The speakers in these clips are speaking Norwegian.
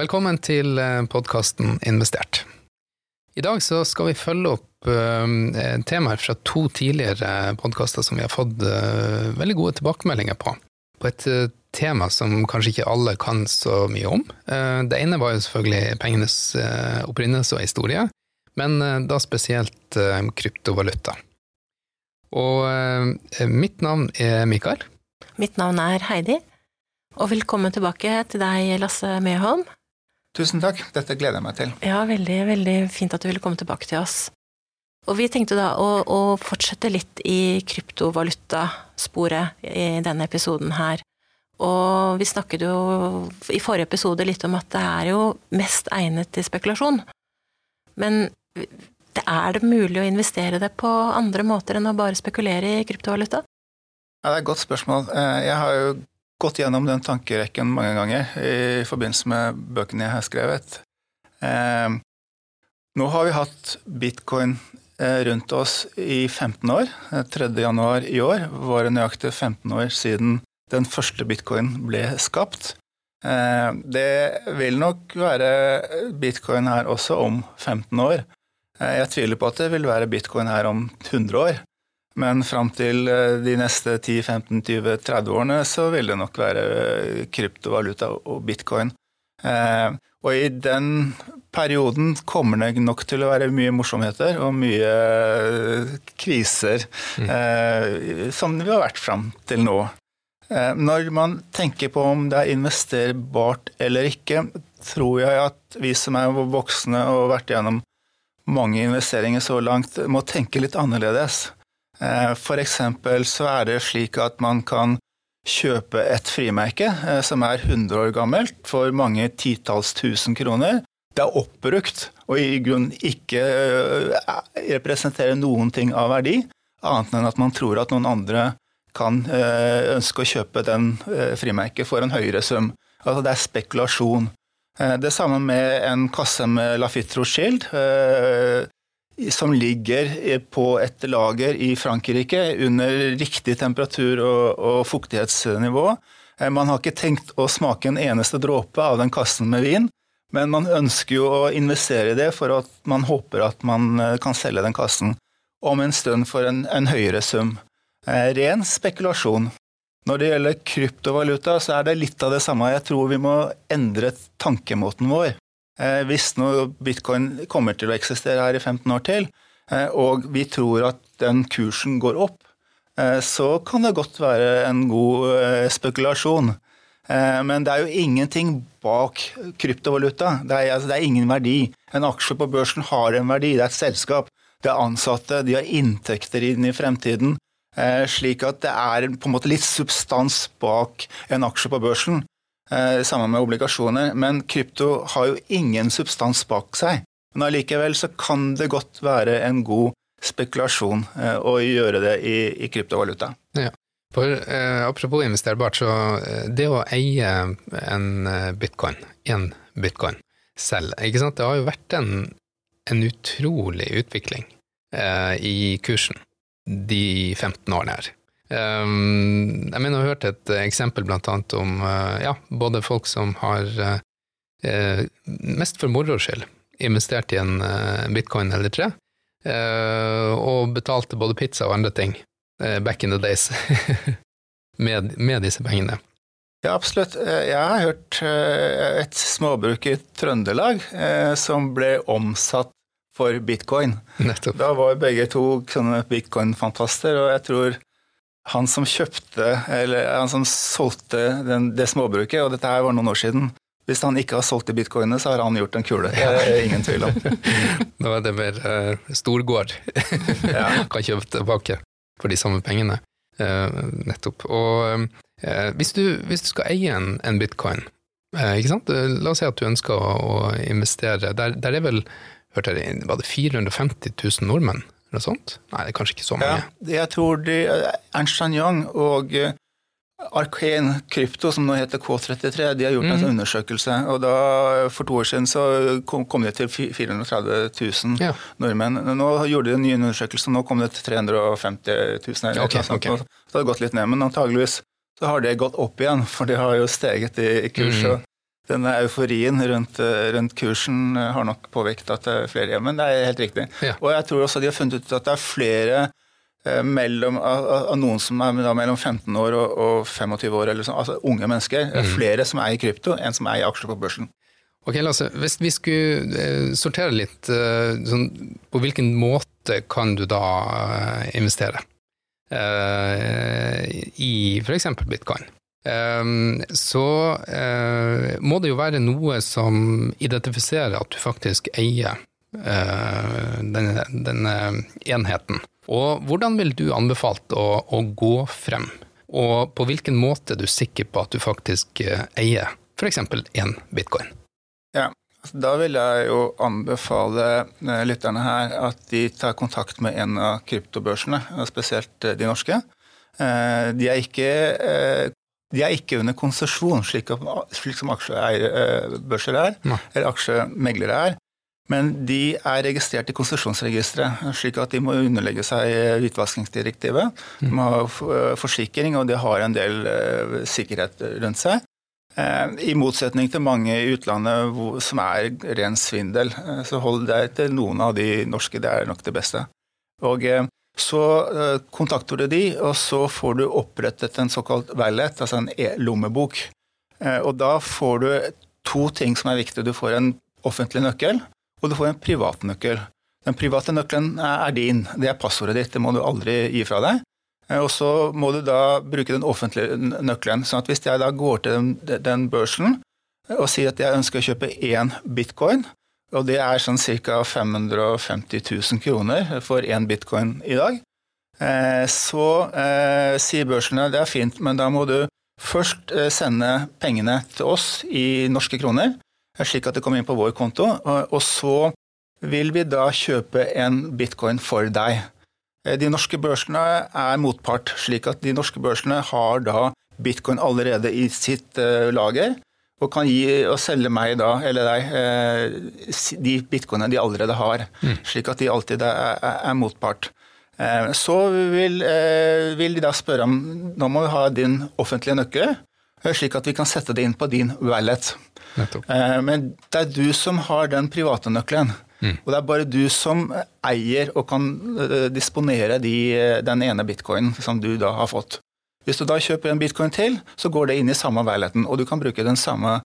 Velkommen til podkasten Investert. I dag så skal vi følge opp uh, temaer fra to tidligere podkaster som vi har fått uh, veldig gode tilbakemeldinger på. På et uh, tema som kanskje ikke alle kan så mye om. det ene var jo selvfølgelig pengenes opprinnelse og historie, men da spesielt kryptovaluta. Og mitt navn er Mikael. Mitt navn er Heidi. Og velkommen tilbake til deg, Lasse Meholm. Tusen takk, dette gleder jeg meg til. Ja, veldig, veldig fint at du ville komme tilbake til oss. Og vi tenkte da å, å fortsette litt i kryptovalutasporet i denne episoden her. Og vi snakket jo i forrige episode litt om at det er jo mest egnet til spekulasjon. Men det er det mulig å investere det på andre måter enn å bare spekulere i kryptovaluta? Ja, Det er et godt spørsmål. Eh, jeg har jo gått gjennom den tankerekken mange ganger i forbindelse med bøkene jeg har skrevet. Eh, nå har vi hatt bitcoin eh, rundt oss i 15 år. 3. Eh, i år var det nøyaktig 15 år siden den første bitcoin ble skapt. Eh, det vil nok være bitcoin her også om 15 år. Eh, jeg tviler på at det vil være bitcoin her om 100 år. Men fram til eh, de neste 10-15-20-30 årene så vil det nok være eh, kryptovaluta og bitcoin. Eh, og i den perioden kommer det nok til å være mye morsomheter og mye kriser, mm. som vi har vært fram til nå. Når man tenker på om det er investerbart eller ikke, tror jeg at vi som er voksne og har vært gjennom mange investeringer så langt, må tenke litt annerledes. Eh, F.eks. så er det slik at man kan kjøpe et frimerke eh, som er 100 år gammelt, for mange titalls tusen kroner. Det er oppbrukt og i grunnen ikke eh, representerer noen ting av verdi, annet enn at man tror at noen andre kan ønske å kjøpe den frimerket for en høyere sum. Altså det er spekulasjon. Det samme med en kasse med Lafitte Rothschild som ligger på et lager i Frankrike under riktig temperatur og, og fuktighetsnivå. Eh, man har ikke tenkt å smake en eneste dråpe av den kassen med vin, men man ønsker jo å investere i det for at man håper at man eh, kan selge den kassen om en stund for en, en høyere sum. Eh, ren spekulasjon. Når det gjelder kryptovaluta, så er det litt av det samme. Jeg tror vi må endre tankemåten vår. Eh, hvis nå bitcoin kommer til å eksistere her i 15 år til, eh, og vi tror at den kursen går opp, eh, så kan det godt være en god spekulasjon. Men det er jo ingenting bak kryptovaluta. Det er, altså, det er, ingen verdi. En aksje på børsen har en verdi. Det er et selskap. Det er ansatte. De har inntekter inn i fremtiden. Slik at det er på en måte litt substans bak en aksje på børsen. Eh, sammen med obligasjoner. Men krypto har jo ingen substans bak seg. Men allikevel så kan det godt være en god spekulasjon eh, å gjøre det i, i kryptovaluta. Ja. For eh, Apropos investerbart, så eh, det å eie en bitcoin, én bitcoin selv, ikke sant? det har jo vært en, en utrolig utvikling eh, i kursen de 15 årene her. Ehm, jeg mener, jeg har hørt et eksempel blant annet om uh, ja, både folk som har uh, mest for moro skyld investert i en uh, bitcoin eller tre, og betalte både pizza og andre ting back in the days med, med disse pengene. Ja, absolutt. Jeg har hørt et småbruk i Trøndelag som ble omsatt for bitcoin. Nettopp. Da var begge to bitcoin-fantaster, og jeg tror han som kjøpte, eller han som solgte den, det småbruket, og dette her var noen år siden Hvis han ikke har solgt de bitcoinene, så har han gjort en kule. Det er ingen tvil om. da er det mer uh, storgård ja. kan kjøpe tilbake for de samme pengene. Uh, nettopp. Og uh, hvis, du, hvis, du, skal eie en, en bitcoin, ikke sant? la oss si at du ønsker å, å investere, der, der er vel hørte jeg, var det 450 000 nordmenn noe sånt? Nei, det er kanskje ikke så mange. Ja, jeg tror de, Ernst Young og uh, Arcane Krypto, som nå heter K33, de har gjort mm. en mhm. undersøkelse. og da, For to år siden så kom, kom det til 430 000 ja. nordmenn. Nå gjorde de en ny undersøkelse, nå kom det til 350 000. Eller, okay, okay. Så det har gått litt ned, men antageligvis så har det gått opp igjen, for det har jo steget i, i kurs. Mm. Denne euforien rundt, rundt, kursen har nok påvirket at det er flere igjen. Men det er helt riktig. Ja. Og jeg tror også de har funnet ut at det er flere mellom, av, noen som er mellom 15 år og, og 25 år, eller sånn, altså unge mennesker. Mm. Flere som eier krypto enn som eier aksjer på børsen. Ok, Lasse, Hvis vi skulle eh, sortere litt, eh, sånn, på hvilken måte kan du da eh, investere i f.eks. bitcoin? Så må det jo være noe som identifiserer at du faktisk eier denne, denne enheten. Og hvordan vil du anbefalt å, å gå frem? Og på hvilken måte er du sikker på at du faktisk eier f.eks. én bitcoin? Ja, altså, da vil jeg jo anbefale eh, lytterne her at de tar kontakt med en av kryptobørsene, spesielt eh, de norske. Eh, de er ikke, de er ikke under konsesjon, slik, slik som aksjebørser er, eller aksjemeglere er. Men de er registrert i konsesjonsregisteret, slik at de må underlegge seg hvitvaskingsdirektivet. De må ha forsikring, og de har en del sikkerhet rundt seg. Eh, I motsetning til mange i utlandet som er ren svindel, eh, så hold deg til noen av de norske, det er nok det beste. Og eh, så kontakter du de, og så får du opprettet en såkalt wallet, altså en e-lommebok. Og da får du to ting som er viktige. Du får en offentlig nøkkel, og du får en privat nøkkel. Den private nøkkelen er din, det er passordet ditt, det må du aldri gi fra deg. Eh, og så må du da bruke den offentlige nøkkelen. sånn at hvis jeg da går til den børsen og sier at jeg ønsker å kjøpe én bitcoin, og det er sånn ca. 550 000 kroner for én bitcoin i dag, eh, så eh, sier børsene det er fint, men da må du først sende pengene til oss i norske kroner, slik at det kommer inn på vår konto, og så vil vi da kjøpe en bitcoin for deg. Eh, de norske børsene er motpart, slik at de norske børsene har da bitcoin allerede i sitt lager, og kan gi og selge meg da, eller deg, uh, de bitcoinene de allerede har. Mm. Slik at de alltid er, er, er motpart. Uh, så vil, vil, de da spørre om nå må vi ha din offentlige nøkkel, slik at vi kan sette det inn på din wallet. Men det er du som har den private nøkkelen. Mm. Og det er bare du som eier og kan disponere de, den ene bitcoinen som du da har fått. Hvis du da kjøper en bitcoin til, så går det inn i samme veiligheten, og du kan bruke den samme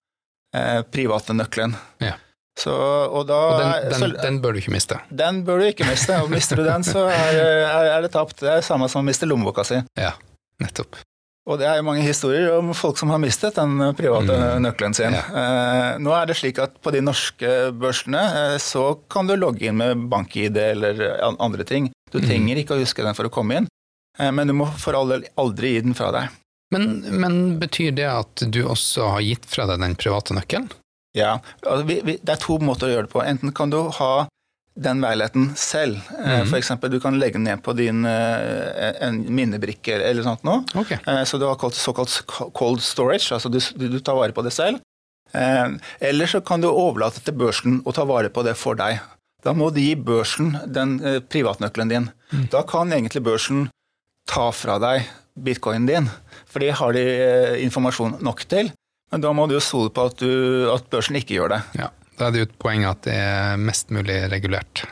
eh, private nøkkelen. Ja. Så, og, da, og den, den, så, den, bør du ikke miste? Den bør du ikke miste. Og mister du den, så er, er, er det tapt. Det er det samme som å miste lommeboka si. Ja, nettopp. Og det er jo mange historier om folk som har mistet den private mm. nøkkelen sin. Ja. Eh, nå er det slik at på de norske børsene eh, så kan du logge inn med bank-ID eller andre ting. Du mm. trenger ikke å huske den for å komme inn, men du må for all del aldri gi den fra deg. Men, men, betyr det at du også har gitt fra deg den private nøkkelen? Ja, altså vi, vi, det er to måter å gjøre det på. Enten kan du ha den leiligheten selv. Mm. F.eks. du kan legge den ned på din eh, en minnebrikke eller sånt noe. Okay. Eh, så du har såkalt cold storage, altså du, du, tar vare på det selv. Eller så kan du overlate til børsen å ta vare på det for deg. Da må du gi børsen den privatnøkkelen din. Mm. Da kan egentlig børsen ta fra deg bitcoinen din, for det har de informasjon nok til. Men da må du jo stole på at, du, at børsen ikke gjør det. Ja. Da er det jo et poeng at det er mest mulig regulert.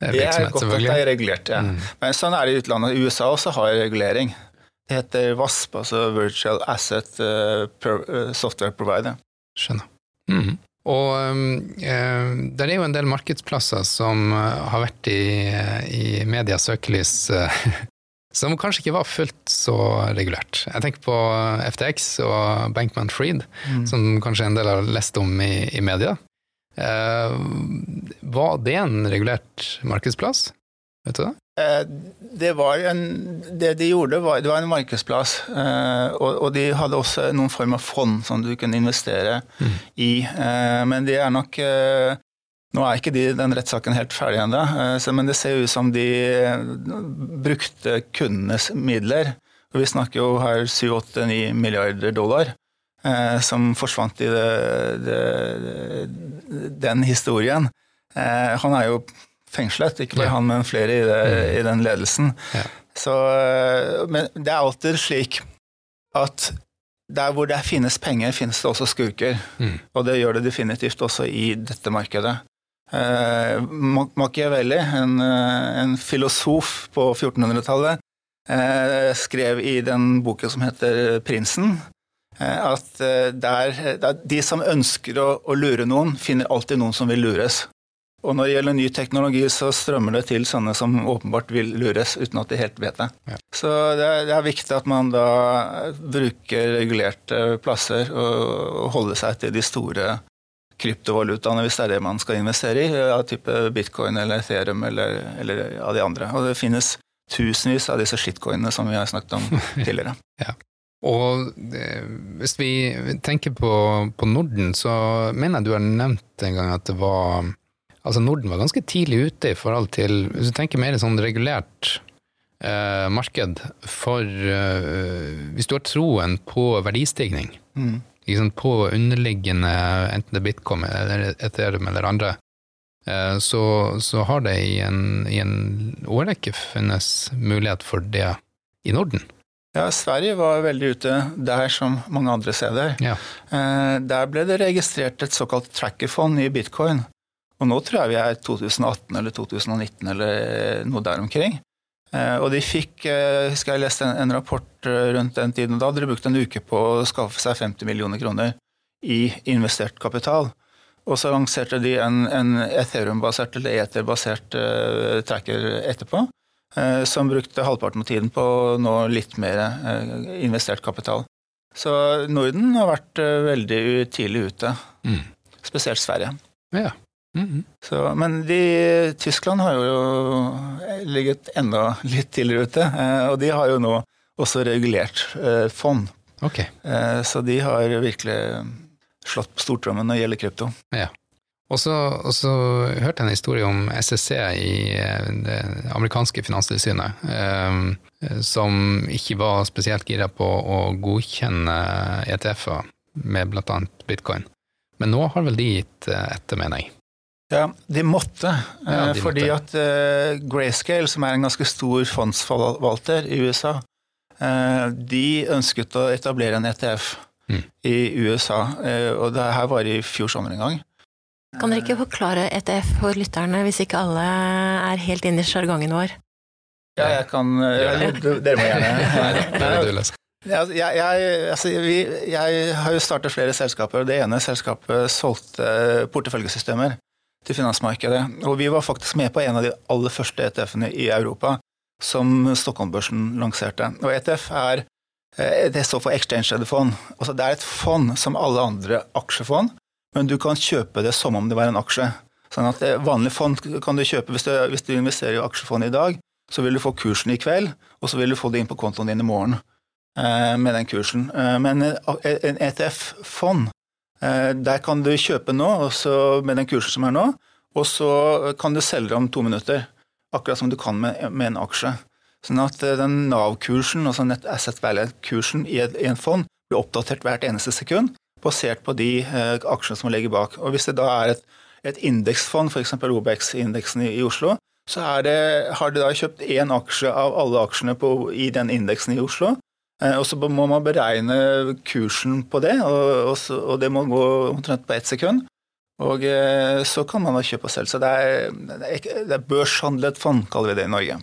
Det er godt at det er regulert, ja. Mm. Men sånn er det i utlandet. USA også har regulering. Det heter VASP, altså Virtual Asset uh, Software Provider. Skjønner. Mm. Og eh, det er jo en del markedsplasser som har vært i, i medias søkelys som kanskje ikke var fullt så regulert. Jeg tenker på FTX og Bankman Freed, mm. som kanskje en del har lest om i, i media. Eh, var det en regulert markedsplass? Vet du det? Eh, det, var en, det de gjorde, var, det var en markedsplass. Eh, og, og, de hadde også noen form av fond som du kunne investere mm. i. Men det er nok Nå er ikke de, den rettssaken helt ferdig ennå, men det ser ut som de brukte kundenes midler. Vi snakker jo her 7-8-9 milliarder dollar. Eh, som forsvant i det, det, den historien. Eh, han er jo fengslet, ikke bare ja. han, men flere i, det, mm. i den ledelsen. Ja. Så, eh, men det er alltid slik at der hvor det finnes penger, finnes det også skurker. Mm. Og det gjør det definitivt også i dette markedet. Eh, Machiavelli, en, eh, en filosof på 1400-tallet, eh, skrev i den boken som heter 'Prinsen', eh, at eh, der, der, de som ønsker å, å lure noen, finner alltid noen som vil lures. Og når det gjelder ny teknologi, så strømmer det til sånne som åpenbart vil lures, uten at de helt vet det. Ja. Så det er, det er, viktig at man da bruker regulerte plasser og, og holder seg til de store kryptovalutaene, hvis det er det man skal investere i, av type bitcoin eller Ethereum eller, eller av de andre. Og det finnes tusenvis av disse shitcoinene som vi har snakket om tidligere. ja. Og eh, hvis vi tenker på, på Norden, så mener jeg du har nevnt en gang at det var Altså Norden var ganske tidlig ute i forhold til Hvis du tenker mer sånn regulert eh, marked for eh, Hvis du har troen på verdistigning, Mm. Liksom på underliggende, enten det er bitcoin eller Ethereum eller andre, eh, så, så har det i en, i en årrekke funnes mulighet for det i Norden. Ja, Sverige var veldig ute der som mange andre steder. Ja. Eh, der ble det registrert et såkalt trackerfond i bitcoin. Og nå tror jeg vi er 2018 eller 2019 eller noe der omkring. Eh, og de fikk, jeg husker jeg leste en, en rapport rundt den tiden, da hadde de brukt en uke på å skaffe seg 50 millioner kroner i investert kapital. Og så lanserte de en, en Ethereum-basert eller Ether-basert uh, tracker etterpå, uh, som brukte halvparten av tiden på nå litt mer uh, investert kapital. Så Norden har vært veldig tidlig ute, Mm. spesielt Sverige. Ja. Mhm. Så, men de, Tyskland har jo ligget enda litt tidligere ute, eh, og de har jo nå også regulert eh, fond. Ok. Eh, så de har virkelig slått på stortrommen når det gjelder krypto. Så, og så hørte jeg en historie om SSC i eh, det amerikanske finanstilsynet, eh, som ikke var spesielt gira på å godkjenne ETF-er med annet bitcoin. Men nå har vel de gitt eh, etter, mener jeg. Ja, de måtte, Ja, eh, de fordi måtte. at eh, Grayscale, som er en ganske stor fondsforvalter i USA, eh, de ønsket å etablere en ETF Mm. i USA, eh, og det her var i fjor sommer en gang. Kan dere ikke forklare ETF for lytterne, hvis ikke alle er helt inne i sjargongen vår? Ja, jeg kan ja, du- Dere må gjerne. Det er du leser. Altså, jeg, jeg, altså, vi, jeg har jo startet flere selskaper, og det ene selskapet solgte porteføljesystemer til finansmarkedet. Og vi var faktisk med på en av de aller første ETF-ene i Europa som Stockholm-børsen lanserte. Og ETF er eh, det står for Exchange Traded Fond. Altså, det er et fond som alle andre aksjefond, men du kan kjøpe det som om det var en aksje. Sånn at eh, Vanlig fond kan du kjøpe hvis du, hvis du investerer i aksjefond i dag, så vil du få kursen i kveld, og så vil du få det inn på kontoen din i morgen eh, med den kursen. Men en ETF-fond, der kan du kjøpe nå, med den kursen som er nå, og så kan du selge om to minutter. Akkurat som du kan med, med en aksje. Sånn at eh, den Nav-kursen, altså Net Asset Value-kursen i en fond, blir oppdatert hvert eneste sekund, basert på de eh, aksjene som ligger bak. Og hvis det da er et, et indeksfond, f.eks. Obex-indeksen i, i Oslo, så det, har de da kjøpt én aksje av alle aksjene på, i den indeksen i Oslo. Eh, og så må man beregne kursen på det, og, og, det må gå omtrent på ett sekund. Og eh, så kan man da kjøpe og selge. Så det er, det er, børshandlet fond, kaller vi det i Norge.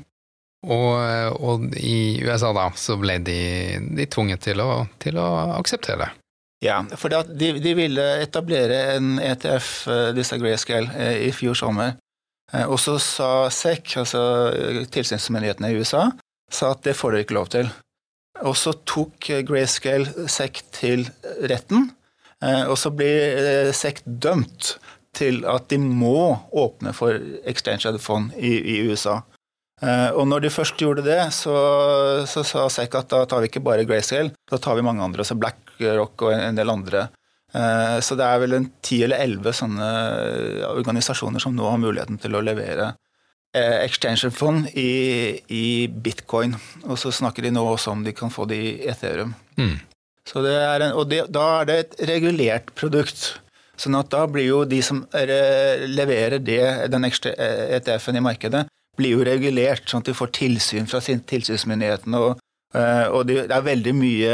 Og, og i USA da, så ble de, de tvunget til å, til å akseptere det. Ja, for de, de ville etablere en ETF, eh, disse Grayscale, i fjor sommer. Og så sa SEC, altså tilsynsmyndighetene i USA, sa at det får dere ikke lov til. Og så tok Grayscale SEC til retten, eh, og så blir eh, dømt til at de må åpne for exchange traded fond i, i USA. Eh, Og når de først gjorde det, så, sa SEC at da tar vi ikke bare Grayscale, da tar vi mange andre, altså BlackRock og en del andre. Så det er vel en ti eller elleve sånne organisasjoner som nå har muligheten til å levere eh, exchange-fond i, i bitcoin. Og så snakker de nå også om de kan få det i Ethereum. Mm. Så det er en, og det, da er det et regulert produkt. Sånn at da blir jo de som eh, leverer det, den ekstra eh, ETF-en i markedet, blir jo regulert, sånn at de får tilsyn fra sin tilsynsmyndighetene, og, Eh, og det er veldig mye,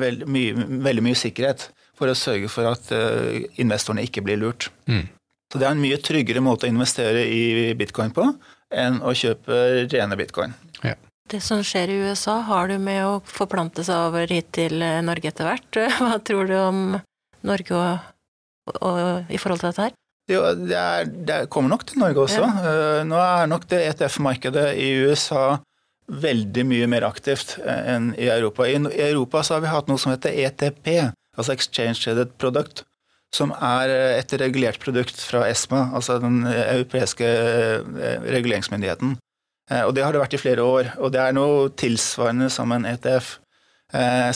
veld, mye, veldig mye sikkerhet for å sørge for at investorene ikke blir lurt. Mm. Så det er en mye tryggere måte å investere i bitcoin på enn å kjøpe rene bitcoin. Ja. Det som skjer i USA, har du med å forplante seg over hit til eh, Norge etter hvert. Hva tror du om Norge og, og, i forhold til dette her? Jo, det, er, det kommer nok til Norge også. Uh, nå er nok det ETF-markedet i USA veldig mye mer aktivt eh, enn i Europa. I, I Europa så har vi hatt noe som heter ETP, altså Exchange Traded Product, som er eh, et regulert produkt fra ESMA, altså den europeiske reguleringsmyndigheten. Og det har det vært i flere år. Og det er noe tilsvarende som en ETF.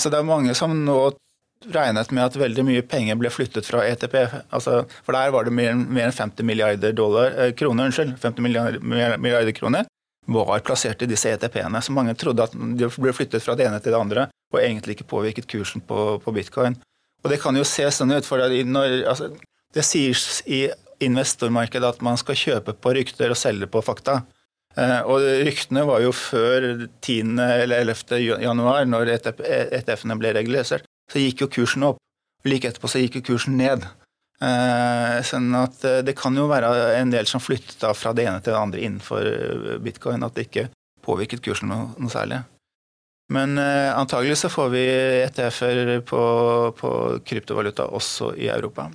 Så det er mange som nå regnet med at veldig mye penger ble flyttet fra ETP. Altså, for der var det mer, enn 50 milliarder dollar, eh, kroner unnskyld, 50 milliarder, milliarder, kroner var plassert i disse ETP-ene. Så mange trodde at de ble flyttet fra det ene til det andre, og egentlig ikke påvirket kursen på, på bitcoin. Og det kan jo se sånn ut, for når, altså, det sies i investormarkedet at man skal kjøpe på rykter og selge på fakta. Eh, og ryktene var jo før 10. eller 11. januar, når ETF-ene e ble regulert så gikk jo kursen opp. Like etterpå så gikk jo kursen ned. Eh, sånn at eh, det kan jo være en del som flyttet fra det ene til det andre innenfor bitcoin, at det ikke påvirket kursen noe, noe særlig. Men eh, antagelig så får vi ETF-er på, på, kryptovaluta også i Europa.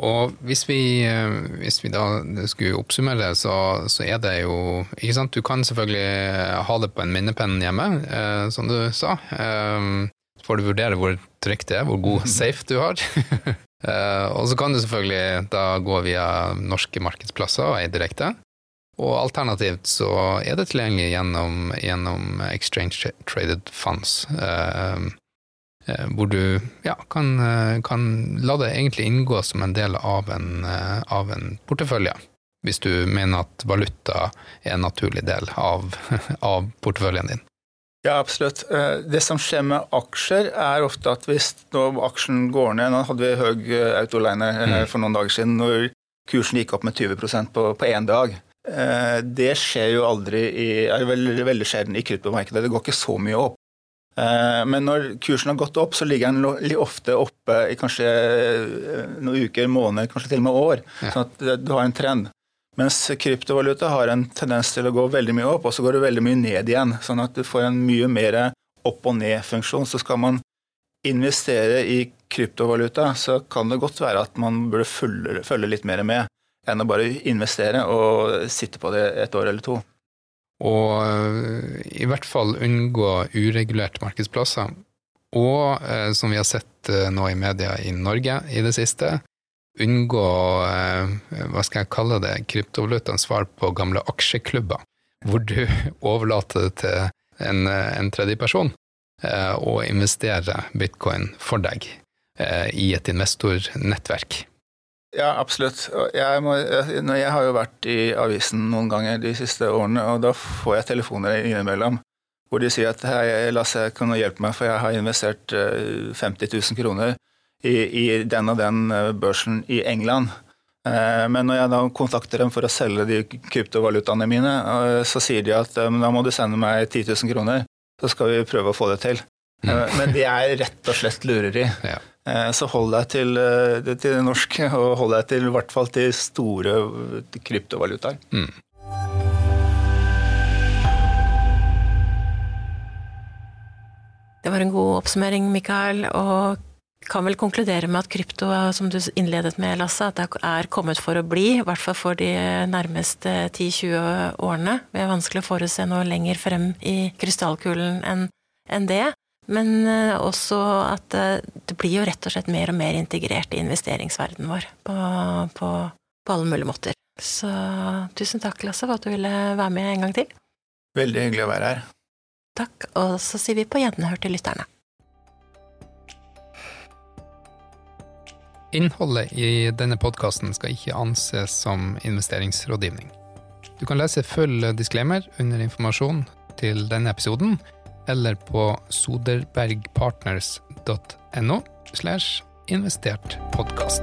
Og hvis vi, eh, hvis vi da skulle oppsummere, så, så, er det jo ikke sant, Du kan selvfølgelig ha det på en minnepenn hjemme, eh, som du sa. Eh, får du vurdere hvor trygt det er, hvor god safe du har. eh, og så kan du selvfølgelig da gå via norske markedsplasser og eie direkte. Og alternativt så er det tilgjengelig gjennom, gjennom exchange traded funds, uh, uh, hvor du ja, kan, kan, la det egentlig inngå som en del av en, av en portefølje. Hvis du mener at valuta er en naturlig del av, av porteføljen din. Ja, absolutt. Eh, det som skjer med aksjer, er ofte at hvis aksjen går ned Nå hadde vi høy eh, autoliner eh, mm. for noen dager siden, når kursen gikk opp med 20% på, på én dag. Det skjer jo aldri i, er veldig, veldig sjelden i kryptomarkedet. Det går ikke så mye opp. Men når kursen har gått opp, så ligger den ofte oppe i kanskje noen uker, måneder, kanskje til og med år. Ja. Sånn at du har en trend. Mens kryptovaluta har en tendens til å gå veldig mye opp, og så går det veldig mye ned igjen. Sånn at du får en mye mer opp og ned-funksjon. Så skal man investere i kryptovaluta, så kan det godt være at man burde følge, følge litt mer med enn å bare investere og sitte på det et år eller to. Og eh, i hvert fall unngå uregulerte markedsplasser. Og eh, som vi har sett eh, nå i media i Norge i det siste, unngå, hva skal jeg kalle det, kryptovalutaens svar på gamle aksjeklubber, hvor du overlater det til en, en tredjeperson å investere bitcoin for deg i et investornettverk. Ja, absolutt. Jeg, må, jeg, har jo vært i avisen noen ganger de siste årene, og da får jeg telefoner innimellom hvor de sier at hei, Lasse, kan du hjelpe meg, for jeg har investert 50 000 kroner i, i den og den eh, børsen i England. Eh, men når jeg da kontakter dem for å selge de kryptovalutaene mine, eh, så sier de at da må du sende meg 10 000 kroner, så skal vi prøve å få det til. Mm. Men det er rett og slett lureri. Ja. Så hold deg til, til det norske, og hold deg til i hvert fall til store kryptovalutaer. Mm. Det var en god oppsummering, Mikael. Og kan vel konkludere med at krypto, som du innledet med, Lasse, at det er kommet for å bli. I hvert fall for de nærmeste 10-20 årene. Det er vanskelig å forutse noe lenger frem i krystallkulen enn det. Men eh, også at eh, det blir jo rett og slett mer og mer integrert i investeringsverdenen vår på, på, på alle mulige måter. Så tusen takk, Lasse, for at du ville være med en gang til. Veldig hyggelig å være her. Takk, og så sier vi på gjenhør til lytterne. Innholdet i denne podkasten skal ikke anses som investeringsrådgivning. Du kan lese full disclaimer under informasjon til denne episoden, eller på soderbergpartners.no slash investert podkast.